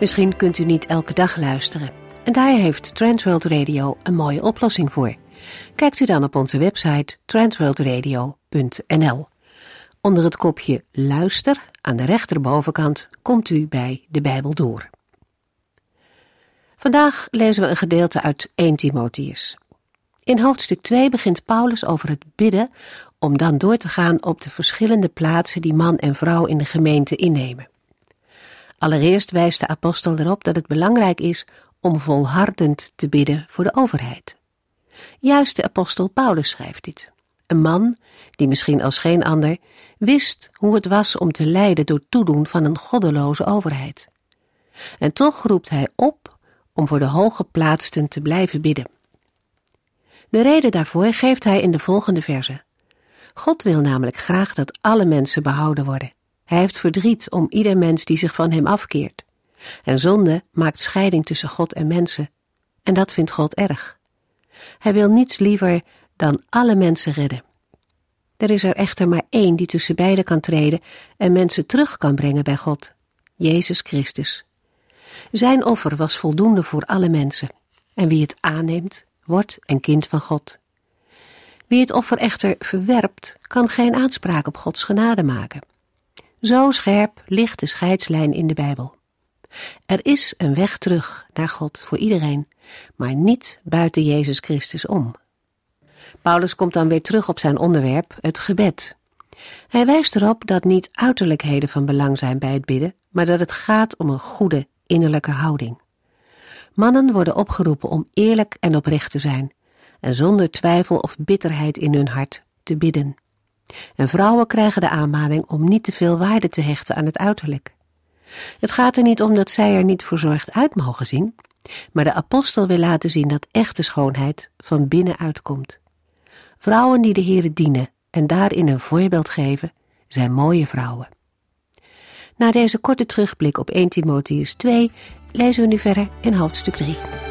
Misschien kunt u niet elke dag luisteren. En daar heeft Transworld Radio een mooie oplossing voor. Kijkt u dan op onze website transworldradio.nl. Onder het kopje Luister aan de rechterbovenkant komt u bij de Bijbel door. Vandaag lezen we een gedeelte uit 1 Timotheus. In hoofdstuk 2 begint Paulus over het bidden om dan door te gaan op de verschillende plaatsen die man en vrouw in de gemeente innemen. Allereerst wijst de apostel erop dat het belangrijk is om volhardend te bidden voor de overheid. Juist de apostel Paulus schrijft dit. Een man die misschien als geen ander wist hoe het was om te lijden door toedoen van een goddeloze overheid. En toch roept hij op om voor de hoge plaatsten te blijven bidden. De reden daarvoor geeft hij in de volgende verse. God wil namelijk graag dat alle mensen behouden worden. Hij heeft verdriet om ieder mens die zich van hem afkeert. En zonde maakt scheiding tussen God en mensen. En dat vindt God erg. Hij wil niets liever dan alle mensen redden. Er is er echter maar één die tussen beiden kan treden en mensen terug kan brengen bij God, Jezus Christus. Zijn offer was voldoende voor alle mensen, en wie het aanneemt, wordt een kind van God. Wie het offer echter verwerpt, kan geen aanspraak op Gods genade maken. Zo scherp ligt de scheidslijn in de Bijbel. Er is een weg terug naar God voor iedereen, maar niet buiten Jezus Christus om. Paulus komt dan weer terug op zijn onderwerp, het gebed. Hij wijst erop dat niet uiterlijkheden van belang zijn bij het bidden, maar dat het gaat om een goede innerlijke houding. Mannen worden opgeroepen om eerlijk en oprecht te zijn en zonder twijfel of bitterheid in hun hart te bidden. En vrouwen krijgen de aanmaning om niet te veel waarde te hechten aan het uiterlijk. Het gaat er niet om dat zij er niet verzorgd uit mogen zien, maar de apostel wil laten zien dat echte schoonheid van binnenuit komt. Vrouwen die de Heere dienen en daarin een voorbeeld geven, zijn mooie vrouwen. Na deze korte terugblik op 1 Timotheus 2 lezen we nu verder in hoofdstuk 3.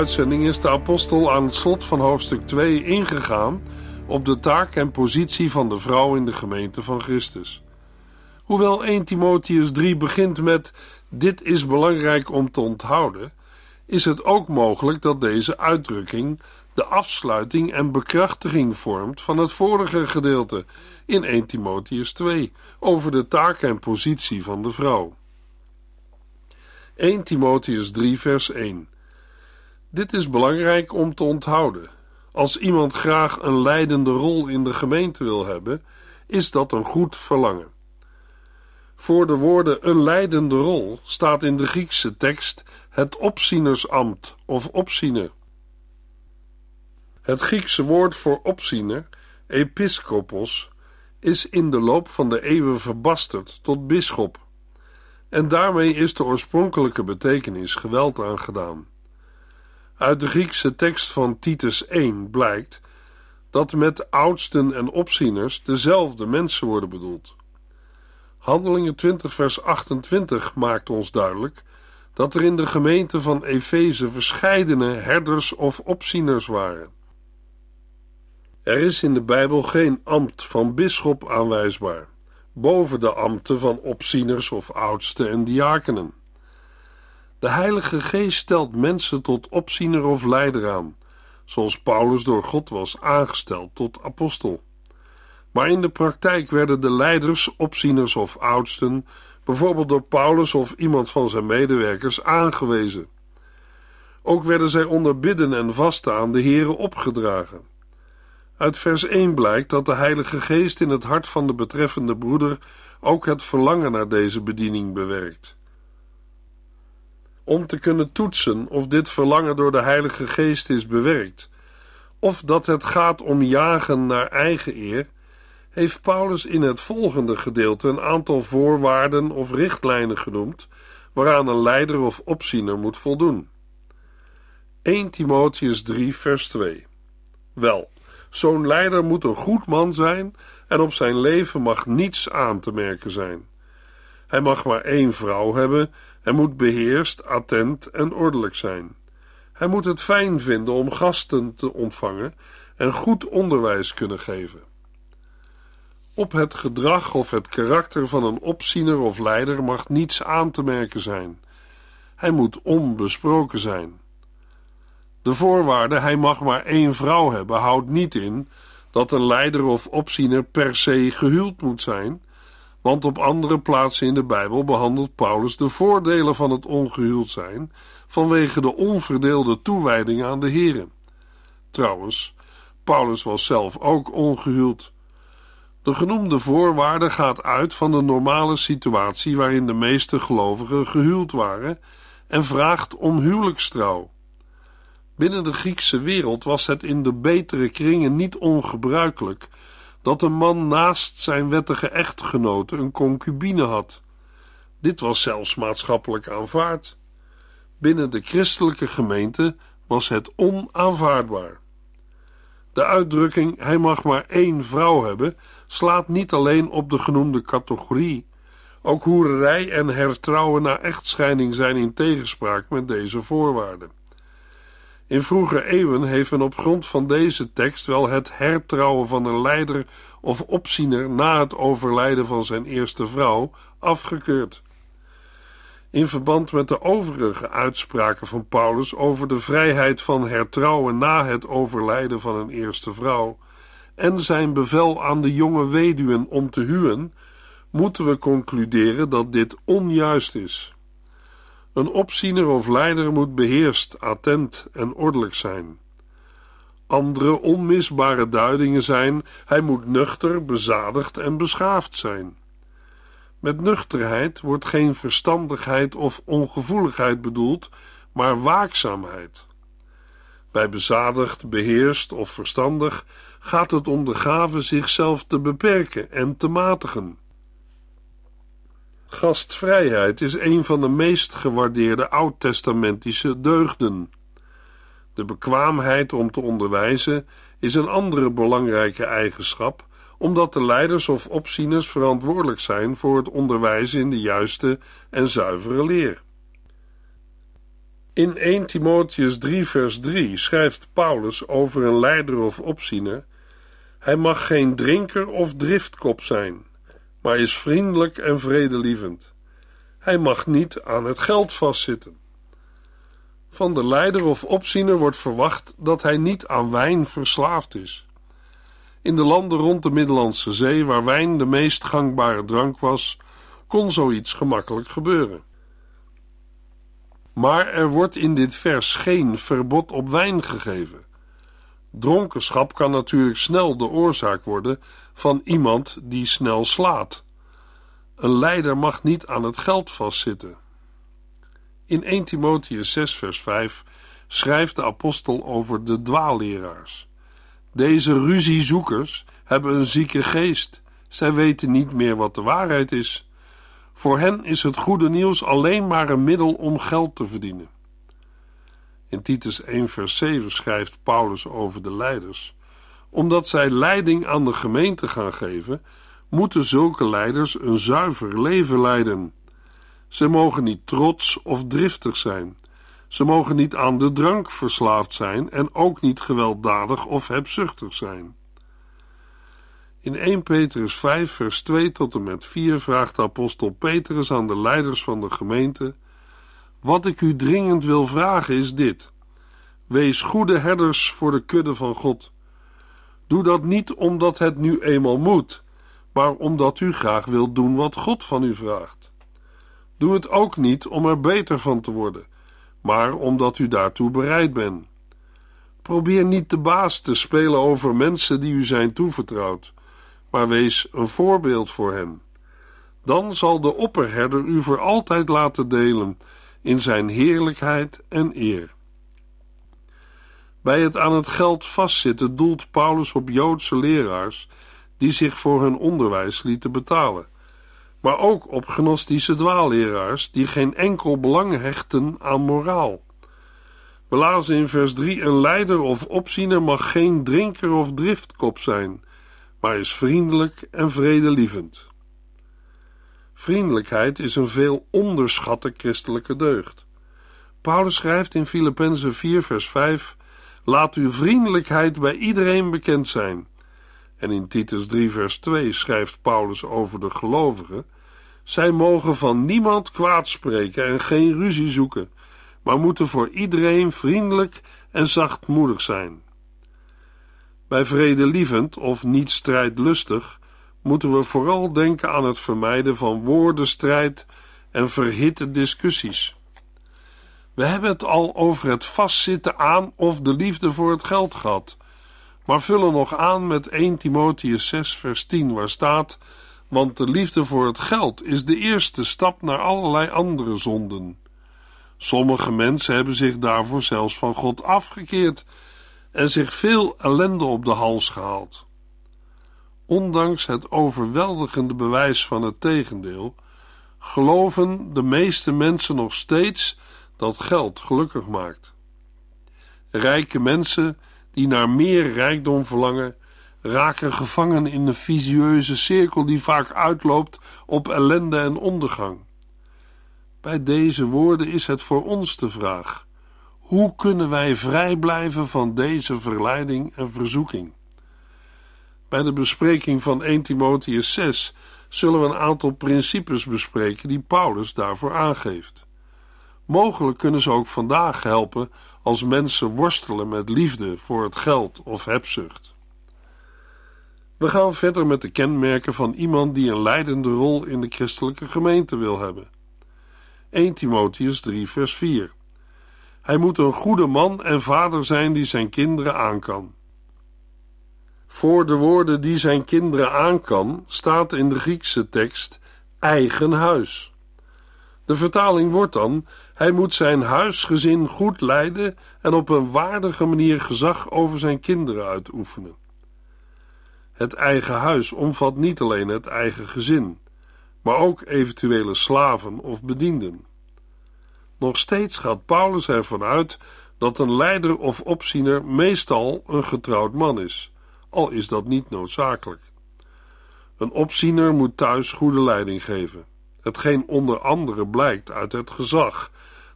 Uitzending is de apostel aan het slot van hoofdstuk 2 ingegaan op de taak en positie van de vrouw in de gemeente van Christus. Hoewel 1 Timotheus 3 begint met: Dit is belangrijk om te onthouden, is het ook mogelijk dat deze uitdrukking de afsluiting en bekrachtiging vormt van het vorige gedeelte in 1 Timotheus 2 over de taak en positie van de vrouw. 1 Timotheus 3, vers 1. Dit is belangrijk om te onthouden. Als iemand graag een leidende rol in de gemeente wil hebben, is dat een goed verlangen. Voor de woorden een leidende rol staat in de Griekse tekst het opzienersambt of opziener. Het Griekse woord voor opziener, episkopos, is in de loop van de eeuwen verbasterd tot bisschop. En daarmee is de oorspronkelijke betekenis geweld aangedaan. Uit de Griekse tekst van Titus 1 blijkt dat met oudsten en opzieners dezelfde mensen worden bedoeld. Handelingen 20 vers 28 maakt ons duidelijk dat er in de gemeente van Efeze verscheidene herders of opzieners waren. Er is in de Bijbel geen ambt van bisschop aanwijsbaar, boven de ambten van opzieners of oudsten en diakenen. De Heilige Geest stelt mensen tot opziener of leider aan, zoals Paulus door God was aangesteld tot apostel. Maar in de praktijk werden de leiders, opzieners of oudsten, bijvoorbeeld door Paulus of iemand van zijn medewerkers, aangewezen. Ook werden zij onder bidden en vasten aan de Here opgedragen. Uit vers 1 blijkt dat de Heilige Geest in het hart van de betreffende broeder ook het verlangen naar deze bediening bewerkt. Om te kunnen toetsen of dit verlangen door de Heilige Geest is bewerkt, of dat het gaat om jagen naar eigen eer, heeft Paulus in het volgende gedeelte een aantal voorwaarden of richtlijnen genoemd waaraan een leider of opziener moet voldoen. 1 Timotheus 3, vers 2. Wel, zo'n leider moet een goed man zijn en op zijn leven mag niets aan te merken zijn. Hij mag maar één vrouw hebben en moet beheerst, attent en ordelijk zijn. Hij moet het fijn vinden om gasten te ontvangen en goed onderwijs kunnen geven. Op het gedrag of het karakter van een opziener of leider mag niets aan te merken zijn. Hij moet onbesproken zijn. De voorwaarde hij mag maar één vrouw hebben houdt niet in dat een leider of opziener per se gehuwd moet zijn, want op andere plaatsen in de Bijbel behandelt Paulus de voordelen van het ongehuwd zijn vanwege de onverdeelde toewijding aan de Here. Trouwens, Paulus was zelf ook ongehuwd. De genoemde voorwaarde gaat uit van de normale situatie waarin de meeste gelovigen gehuwd waren en vraagt om huwelijkstrouw. Binnen de Griekse wereld was het in de betere kringen niet ongebruikelijk dat een man naast zijn wettige echtgenote een concubine had. Dit was zelfs maatschappelijk aanvaard. Binnen de christelijke gemeente was het onaanvaardbaar. De uitdrukking hij mag maar één vrouw hebben slaat niet alleen op de genoemde categorie. Ook hoererij en hertrouwen na echtscheiding zijn in tegenspraak met deze voorwaarden. In vroege eeuwen heeft men op grond van deze tekst wel het hertrouwen van een leider of opziener na het overlijden van zijn eerste vrouw afgekeurd. In verband met de overige uitspraken van Paulus over de vrijheid van hertrouwen na het overlijden van een eerste vrouw en zijn bevel aan de jonge weduwen om te huwen, moeten we concluderen dat dit onjuist is. Een opziener of leider moet beheerst, attent en ordelijk zijn. Andere onmisbare duidingen zijn: hij moet nuchter, bezadigd en beschaafd zijn. Met nuchterheid wordt geen verstandigheid of ongevoeligheid bedoeld, maar waakzaamheid. Bij bezadigd, beheerst of verstandig gaat het om de gave zichzelf te beperken en te matigen. Gastvrijheid is een van de meest gewaardeerde oud-testamentische deugden. De bekwaamheid om te onderwijzen is een andere belangrijke eigenschap, omdat de leiders of opzieners verantwoordelijk zijn voor het onderwijzen in de juiste en zuivere leer. In 1 Timotheus 3, vers 3 schrijft Paulus over een leider of opziener: Hij mag geen drinker of driftkop zijn maar is vriendelijk en vredelievend. Hij mag niet aan het geld vastzitten. Van de leider of opziener wordt verwacht dat hij niet aan wijn verslaafd is. In de landen rond de Middellandse Zee, waar wijn de meest gangbare drank was, kon zoiets gemakkelijk gebeuren. Maar er wordt in dit vers geen verbod op wijn gegeven. Dronkenschap kan natuurlijk snel de oorzaak worden van iemand die snel slaat. Een leider mag niet aan het geld vastzitten. In 1 Timotheus 6, vers 5 schrijft de apostel over de dwaalleraars. Deze ruziezoekers hebben een zieke geest. Zij weten niet meer wat de waarheid is. Voor hen is het goede nieuws alleen maar een middel om geld te verdienen. In Titus 1, vers 7 schrijft Paulus over de leiders. Omdat zij leiding aan de gemeente gaan geven, moeten zulke leiders een zuiver leven leiden. Ze mogen niet trots of driftig zijn. Ze mogen niet aan de drank verslaafd zijn en ook niet gewelddadig of hebzuchtig zijn. In 1 Petrus 5, vers 2 tot en met 4 vraagt apostel Petrus aan de leiders van de gemeente: Wat ik u dringend wil vragen is dit Wees goede herders voor de kudde van God. Doe dat niet omdat het nu eenmaal moet, maar omdat u graag wilt doen wat God van u vraagt. Doe het ook niet om er beter van te worden, maar omdat u daartoe bereid bent. Probeer niet de baas te spelen over mensen die u zijn toevertrouwd, maar wees een voorbeeld voor hen. Dan zal de opperherder u voor altijd laten delen in zijn heerlijkheid en eer. Bij het aan het geld vastzitten doelt Paulus op Joodse leraars die zich voor hun onderwijs lieten betalen, maar ook op gnostische dwaalleraars die geen enkel belang hechten aan moraal. We lazen in vers 3: Een leider of opziener mag geen drinker of driftkop zijn, maar is vriendelijk en vredelievend. Vriendelijkheid is een veel onderschatte christelijke deugd. Paulus schrijft in Filippenzen 4, vers 5: Laat uw vriendelijkheid bij iedereen bekend zijn. En in Titus 3, vers 2 schrijft Paulus over de gelovigen: Zij mogen van niemand kwaad spreken en geen ruzie zoeken, maar moeten voor iedereen vriendelijk en zachtmoedig zijn. Bij vredelievend of niet strijdlustig moeten we vooral denken aan het vermijden van woordenstrijd en verhitte discussies. We hebben het al over het vastzitten aan of de liefde voor het geld gehad, maar vullen nog aan met 1 Timotheus 6, vers 10, waar staat: Want de liefde voor het geld is de eerste stap naar allerlei andere zonden. Sommige mensen hebben zich daarvoor zelfs van God afgekeerd en zich veel ellende op de hals gehaald. Ondanks het overweldigende bewijs van het tegendeel, geloven de meeste mensen nog steeds dat geld gelukkig maakt. Rijke mensen die naar meer rijkdom verlangen, raken gevangen in een visieuze cirkel die vaak uitloopt op ellende en ondergang. Bij deze woorden is het voor ons de vraag: hoe kunnen wij vrij blijven van deze verleiding en verzoeking? Bij de bespreking van 1 Timotheus 6 zullen we een aantal principes bespreken die Paulus daarvoor aangeeft. Mogelijk kunnen ze ook vandaag helpen als mensen worstelen met liefde voor het geld of hebzucht. We gaan verder met de kenmerken van iemand die een leidende rol in de christelijke gemeente wil hebben. 1 Timotheus 3, vers 4. Hij moet een goede man en vader zijn die zijn kinderen aan kan. Voor de woorden die zijn kinderen aan kan, staat in de Griekse tekst eigen huis. De vertaling wordt dan: hij moet zijn huisgezin goed leiden en op een waardige manier gezag over zijn kinderen uitoefenen. Het eigen huis omvat niet alleen het eigen gezin, maar ook eventuele slaven of bedienden. Nog steeds gaat Paulus ervan uit dat een leider of opziener meestal een getrouwd man is, al is dat niet noodzakelijk. Een opziener moet thuis goede leiding geven, hetgeen onder andere blijkt uit het gezag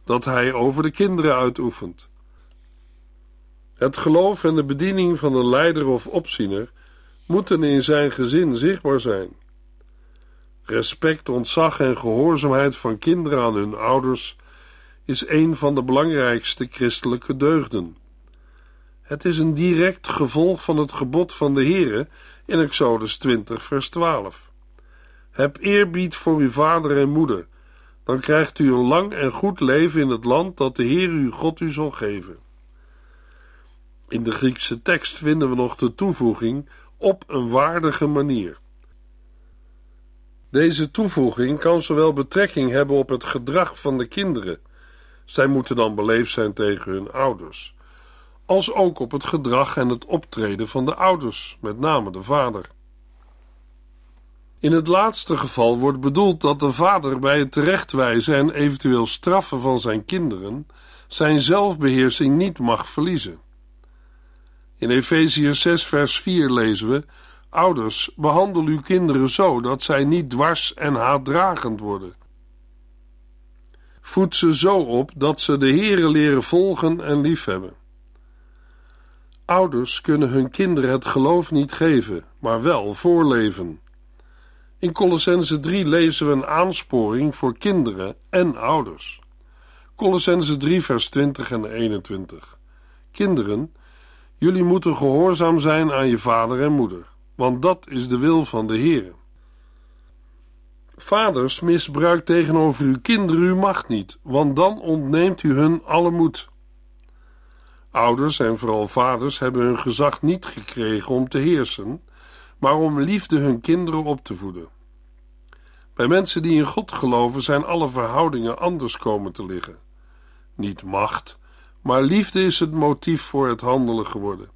dat hij over de kinderen uitoefent. Het geloof en de bediening van een leider of opziener moeten in zijn gezin zichtbaar zijn. Respect, ontzag en gehoorzaamheid van kinderen aan hun ouders is een van de belangrijkste christelijke deugden. Het is een direct gevolg van het gebod van de Heere in Exodus 20, vers 12. Heb eerbied voor uw vader en moeder, dan krijgt u een lang en goed leven in het land dat de Heer uw God u zal geven. In de Griekse tekst vinden we nog de toevoeging op een waardige manier. Deze toevoeging kan zowel betrekking hebben op het gedrag van de kinderen, zij moeten dan beleefd zijn tegen hun ouders, als ook op het gedrag en het optreden van de ouders, met name de vader. In het laatste geval wordt bedoeld dat de vader bij het terechtwijzen en eventueel straffen van zijn kinderen zijn zelfbeheersing niet mag verliezen. In Efeziërs 6 vers 4 lezen we: Ouders, behandel uw kinderen zo dat zij niet dwars en haatdragend worden. Voed ze zo op dat ze de Here leren volgen en liefhebben. Ouders kunnen hun kinderen het geloof niet geven, maar wel voorleven. In Colossense 3 lezen we een aansporing voor kinderen en ouders. Colossense 3 vers 20 en 21. Kinderen, jullie moeten gehoorzaam zijn aan je vader en moeder, want dat is de wil van de Heer. Vaders, misbruik tegenover uw kinderen uw macht niet, want dan ontneemt u hun alle moed. Ouders en vooral vaders hebben hun gezag niet gekregen om te heersen, maar om liefde hun kinderen op te voeden. Bij mensen die in God geloven zijn alle verhoudingen anders komen te liggen. Niet macht, maar liefde is het motief voor het handelen geworden.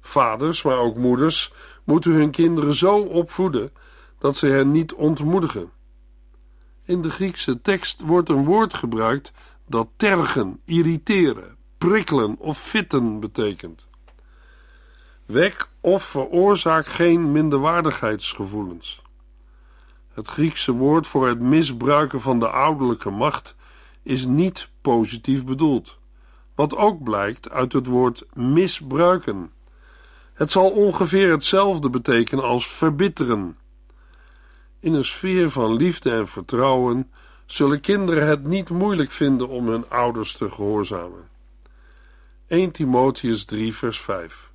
Vaders, maar ook moeders, moeten hun kinderen zo opvoeden dat ze hen niet ontmoedigen. In de Griekse tekst wordt een woord gebruikt dat tergen, irriteren, prikkelen of fitten betekent. Wek of veroorzaak geen minderwaardigheidsgevoelens. Het Griekse woord voor het misbruiken van de ouderlijke macht is niet positief bedoeld, wat ook blijkt uit het woord misbruiken. Het zal ongeveer hetzelfde betekenen als verbitteren. In een sfeer van liefde en vertrouwen zullen kinderen het niet moeilijk vinden om hun ouders te gehoorzamen. 1 Timotheus 3, vers 5.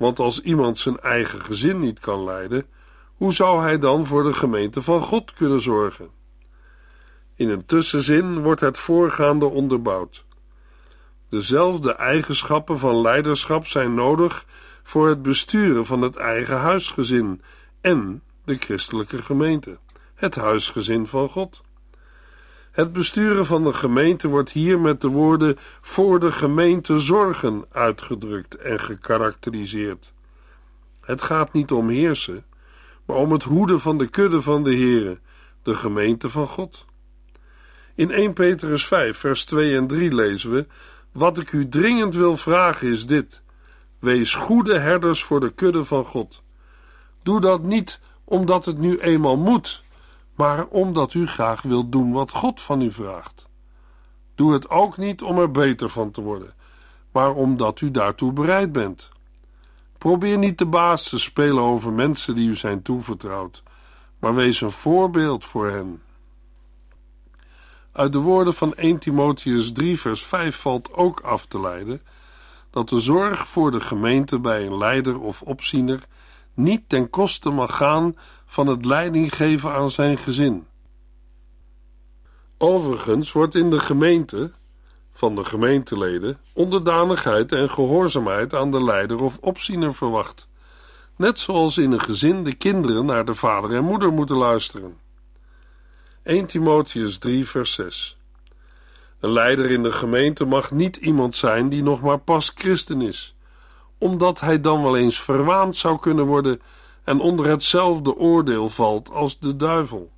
Want als iemand zijn eigen gezin niet kan leiden, hoe zou hij dan voor de gemeente van God kunnen zorgen? In een tussenzin wordt het voorgaande onderbouwd. Dezelfde eigenschappen van leiderschap zijn nodig voor het besturen van het eigen huisgezin en de christelijke gemeente, het huisgezin van God. Het besturen van de gemeente wordt hier met de woorden voor de gemeente zorgen uitgedrukt en gekarakteriseerd. Het gaat niet om heersen, maar om het hoeden van de kudde van de Heere, de gemeente van God. In 1 Petrus 5, vers 2 en 3 lezen we: Wat ik u dringend wil vragen is dit: Wees goede herders voor de kudde van God. Doe dat niet omdat het nu eenmaal moet, maar omdat u graag wilt doen wat God van u vraagt. Doe het ook niet om er beter van te worden, maar omdat u daartoe bereid bent. Probeer niet de baas te spelen over mensen die u zijn toevertrouwd, maar wees een voorbeeld voor hen. Uit de woorden van 1 Timotheus 3, vers 5 valt ook af te leiden dat de zorg voor de gemeente bij een leider of opziener niet ten koste mag gaan van het leiding geven aan zijn gezin. Overigens wordt in de gemeente van de gemeenteleden onderdanigheid en gehoorzaamheid aan de leider of opziener verwacht, net zoals in een gezin de kinderen naar de vader en moeder moeten luisteren. 1 Timotheus 3 vers 6 Een leider in de gemeente mag niet iemand zijn die nog maar pas christen is, omdat hij dan wel eens verwaand zou kunnen worden en onder hetzelfde oordeel valt als de duivel.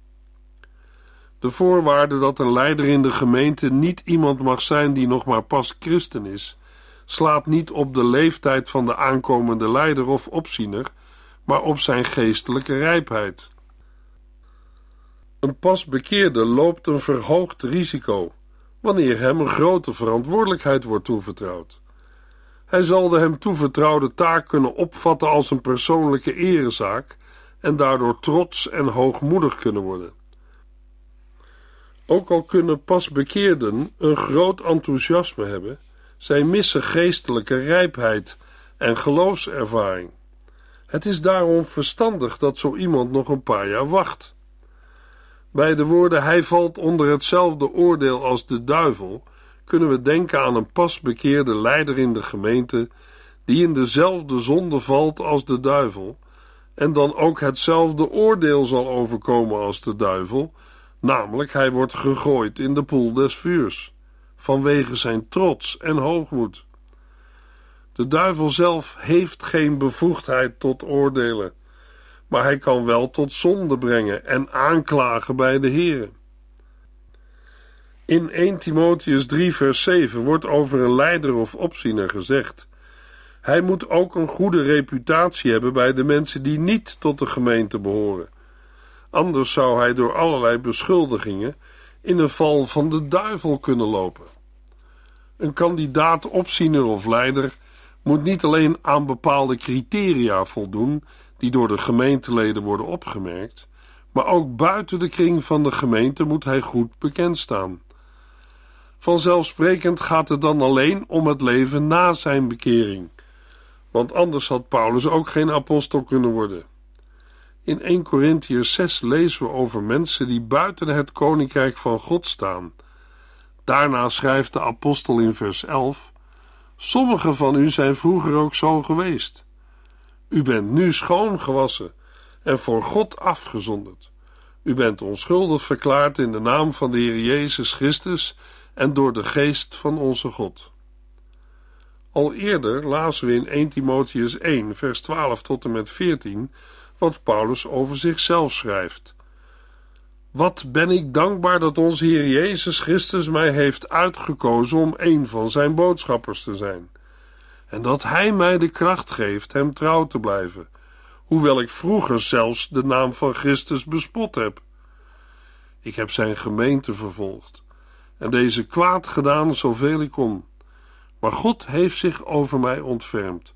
De voorwaarde dat een leider in de gemeente niet iemand mag zijn die nog maar pas christen is, slaat niet op de leeftijd van de aankomende leider of opziener, maar op zijn geestelijke rijpheid. Een pas bekeerde loopt een verhoogd risico wanneer hem een grote verantwoordelijkheid wordt toevertrouwd. Hij zal de hem toevertrouwde taak kunnen opvatten als een persoonlijke erezaak en daardoor trots en hoogmoedig kunnen worden. Ook al kunnen pas bekeerden een groot enthousiasme hebben, zij missen geestelijke rijpheid en geloofservaring. Het is daarom verstandig dat zo iemand nog een paar jaar wacht. Bij de woorden hij valt onder hetzelfde oordeel als de duivel, kunnen we denken aan een pas bekeerde leider in de gemeente die in dezelfde zonde valt als de duivel en dan ook hetzelfde oordeel zal overkomen als de duivel, namelijk hij wordt gegooid in de poel des vuurs, vanwege zijn trots en hoogmoed. De duivel zelf heeft geen bevoegdheid tot oordelen, maar hij kan wel tot zonde brengen en aanklagen bij de Heer. In 1 Timotheus 3 vers 7 wordt over een leider of opziener gezegd hij moet ook een goede reputatie hebben bij de mensen die niet tot de gemeente behoren. Anders zou hij door allerlei beschuldigingen in een val van de duivel kunnen lopen. Een kandidaat opziener of leider moet niet alleen aan bepaalde criteria voldoen die door de gemeenteleden worden opgemerkt, maar ook buiten de kring van de gemeente moet hij goed bekend staan. Vanzelfsprekend gaat het dan alleen om het leven na zijn bekering, want anders had Paulus ook geen apostel kunnen worden. In 1 Corinthians 6 lezen we over mensen die buiten het koninkrijk van God staan. Daarna schrijft de apostel in vers 11: Sommigen van u zijn vroeger ook zo geweest. U bent nu schoongewassen en voor God afgezonderd. U bent onschuldig verklaard in de naam van de Heer Jezus Christus en door de geest van onze God. Al eerder lazen we in 1 Timotheus 1, vers 12 tot en met 14 wat Paulus over zichzelf schrijft. Wat ben ik dankbaar dat onze Heer Jezus Christus mij heeft uitgekozen om een van zijn boodschappers te zijn, en dat Hij mij de kracht geeft hem trouw te blijven, hoewel ik vroeger zelfs de naam van Christus bespot heb. Ik heb zijn gemeente vervolgd en deze kwaad gedaan zoveel ik kon. Maar God heeft zich over mij ontfermd,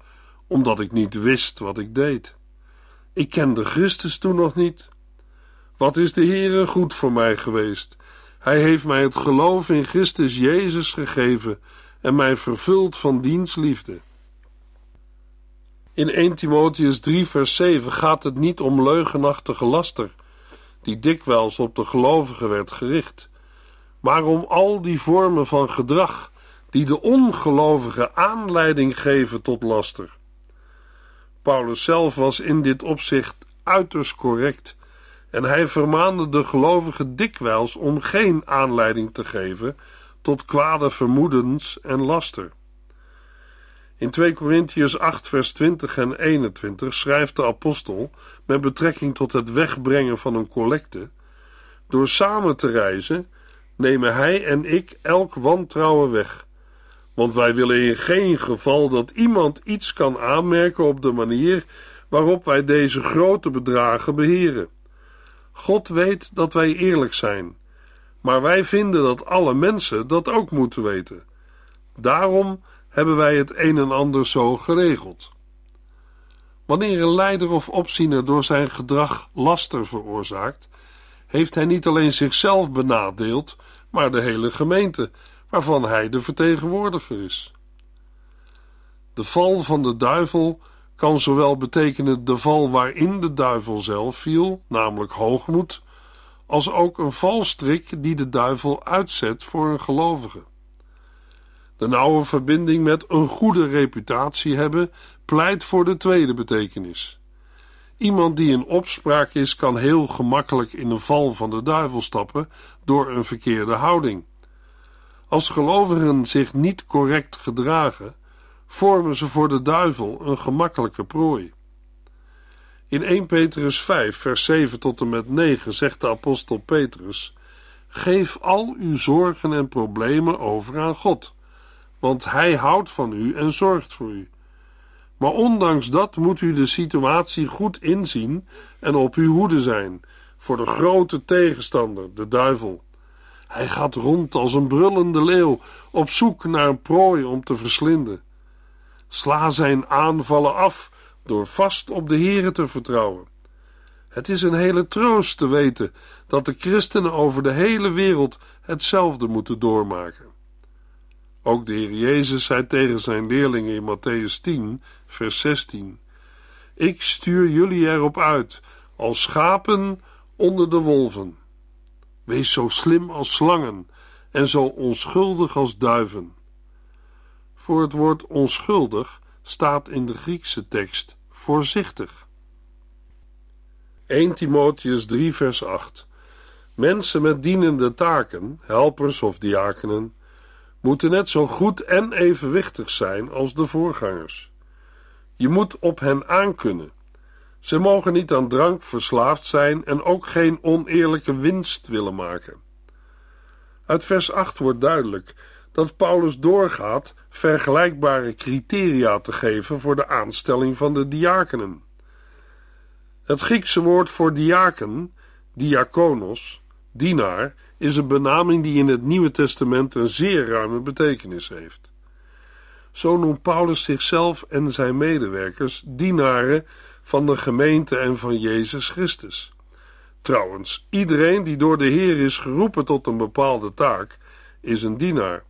omdat ik niet wist wat ik deed. Ik kende Christus toen nog niet. Wat is de Heere goed voor mij geweest? Hij heeft mij het geloof in Christus Jezus gegeven en mij vervuld van diens liefde. In 1 Timotheus 3 vers 7 gaat het niet om leugenachtige laster, die dikwijls op de gelovigen werd gericht, maar om al die vormen van gedrag die de ongelovigen aanleiding geven tot laster. Paulus zelf was in dit opzicht uiterst correct en hij vermaande de gelovigen dikwijls om geen aanleiding te geven tot kwade vermoedens en laster. In 2 Corinthians 8, vers 20 en 21 schrijft de apostel met betrekking tot het wegbrengen van een collecte: Door samen te reizen nemen hij en ik elk wantrouwen weg. Want wij willen in geen geval dat iemand iets kan aanmerken op de manier waarop wij deze grote bedragen beheren. God weet dat wij eerlijk zijn, maar wij vinden dat alle mensen dat ook moeten weten. Daarom hebben wij het een en ander zo geregeld. Wanneer een leider of opziener door zijn gedrag laster veroorzaakt, heeft hij niet alleen zichzelf benadeeld, maar de hele gemeente, waarvan hij de vertegenwoordiger is. De val van de duivel kan zowel betekenen de val waarin de duivel zelf viel, namelijk hoogmoed, als ook een valstrik die de duivel uitzet voor een gelovige. De nauwe verbinding met een goede reputatie hebben pleit voor de tweede betekenis. Iemand die in opspraak is, kan heel gemakkelijk in de val van de duivel stappen door een verkeerde houding. Als gelovigen zich niet correct gedragen, vormen ze voor de duivel een gemakkelijke prooi. In 1 Petrus 5, vers 7 tot en met 9 zegt de apostel Petrus: Geef al uw zorgen en problemen over aan God, want Hij houdt van u en zorgt voor u. Maar ondanks dat moet u de situatie goed inzien en op uw hoede zijn voor de grote tegenstander, de duivel. Hij gaat rond als een brullende leeuw op zoek naar een prooi om te verslinden. Sla zijn aanvallen af door vast op de Here te vertrouwen. Het is een hele troost te weten dat de christenen over de hele wereld hetzelfde moeten doormaken. Ook de Heer Jezus zei tegen zijn leerlingen in Matthäus 10, vers 16: Ik stuur jullie erop uit, als schapen onder de wolven. Wees zo slim als slangen en zo onschuldig als duiven. Voor het woord onschuldig staat in de Griekse tekst voorzichtig. 1 Timotheus 3, vers 8. Mensen met dienende taken, helpers of diakenen, moeten net zo goed en evenwichtig zijn als de voorgangers. Je moet op hen aankunnen. Ze mogen niet aan drank verslaafd zijn en ook geen oneerlijke winst willen maken. Uit vers 8 wordt duidelijk dat Paulus doorgaat vergelijkbare criteria te geven voor de aanstelling van de diakenen. Het Griekse woord voor diaken, diakonos, dienaar, is een benaming die in het Nieuwe Testament een zeer ruime betekenis heeft. Zo noemt Paulus zichzelf en zijn medewerkers dienaren van de gemeente en van Jezus Christus. Trouwens, iedereen die door de Heer is geroepen tot een bepaalde taak, is een dienaar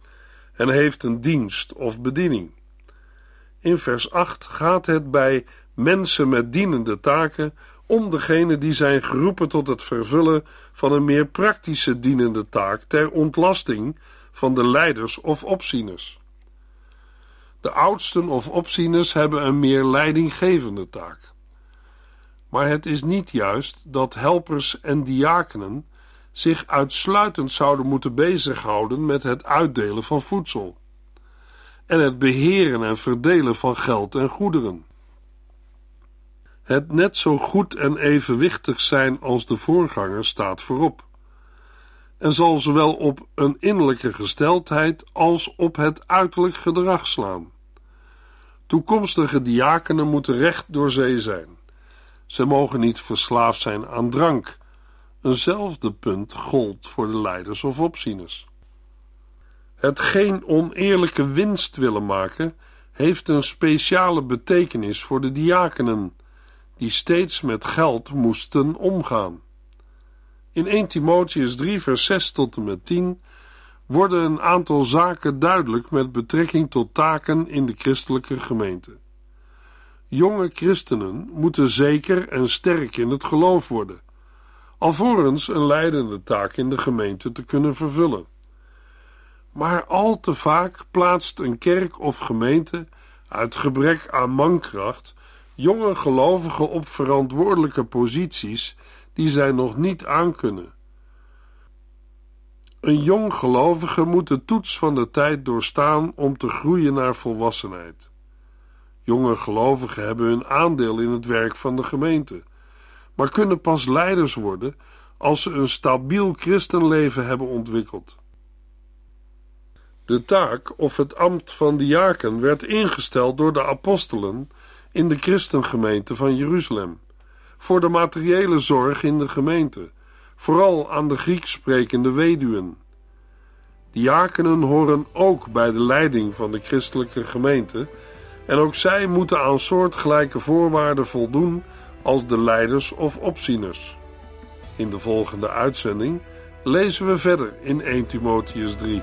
en heeft een dienst of bediening. In vers 8 gaat het bij mensen met dienende taken om degene die zijn geroepen tot het vervullen van een meer praktische dienende taak ter ontlasting van de leiders of opzieners. De oudsten of opzieners hebben een meer leidinggevende taak. Maar het is niet juist dat helpers en diakenen zich uitsluitend zouden moeten bezighouden met het uitdelen van voedsel en het beheren en verdelen van geld en goederen. Het net zo goed en evenwichtig zijn als de voorganger staat voorop en zal zowel op een innerlijke gesteldheid als op het uiterlijk gedrag slaan. Toekomstige diakenen moeten recht door zee zijn. Ze mogen niet verslaafd zijn aan drank. Eenzelfde punt gold voor de leiders of opzieners. Het geen oneerlijke winst willen maken heeft een speciale betekenis voor de diakenen, die steeds met geld moesten omgaan. In 1 Timotheus 3, vers 6 tot en met 10 worden een aantal zaken duidelijk met betrekking tot taken in de christelijke gemeente. Jonge christenen moeten zeker en sterk in het geloof worden, alvorens een leidende taak in de gemeente te kunnen vervullen. Maar al te vaak plaatst een kerk of gemeente uit gebrek aan mankracht jonge gelovigen op verantwoordelijke posities die zij nog niet aankunnen. Een jong gelovige moet de toets van de tijd doorstaan om te groeien naar volwassenheid. Jonge gelovigen hebben hun aandeel in het werk van de gemeente, maar kunnen pas leiders worden als ze een stabiel christenleven hebben ontwikkeld. De taak of het ambt van diaken werd ingesteld door de apostelen in de christengemeente van Jeruzalem voor de materiële zorg in de gemeente, vooral aan de Grieks sprekende weduwen. Diakenen horen ook bij de leiding van de christelijke gemeente en ook zij moeten aan soortgelijke voorwaarden voldoen als de leiders of opzieners. In de volgende uitzending lezen we verder in 1 Timotheus 3.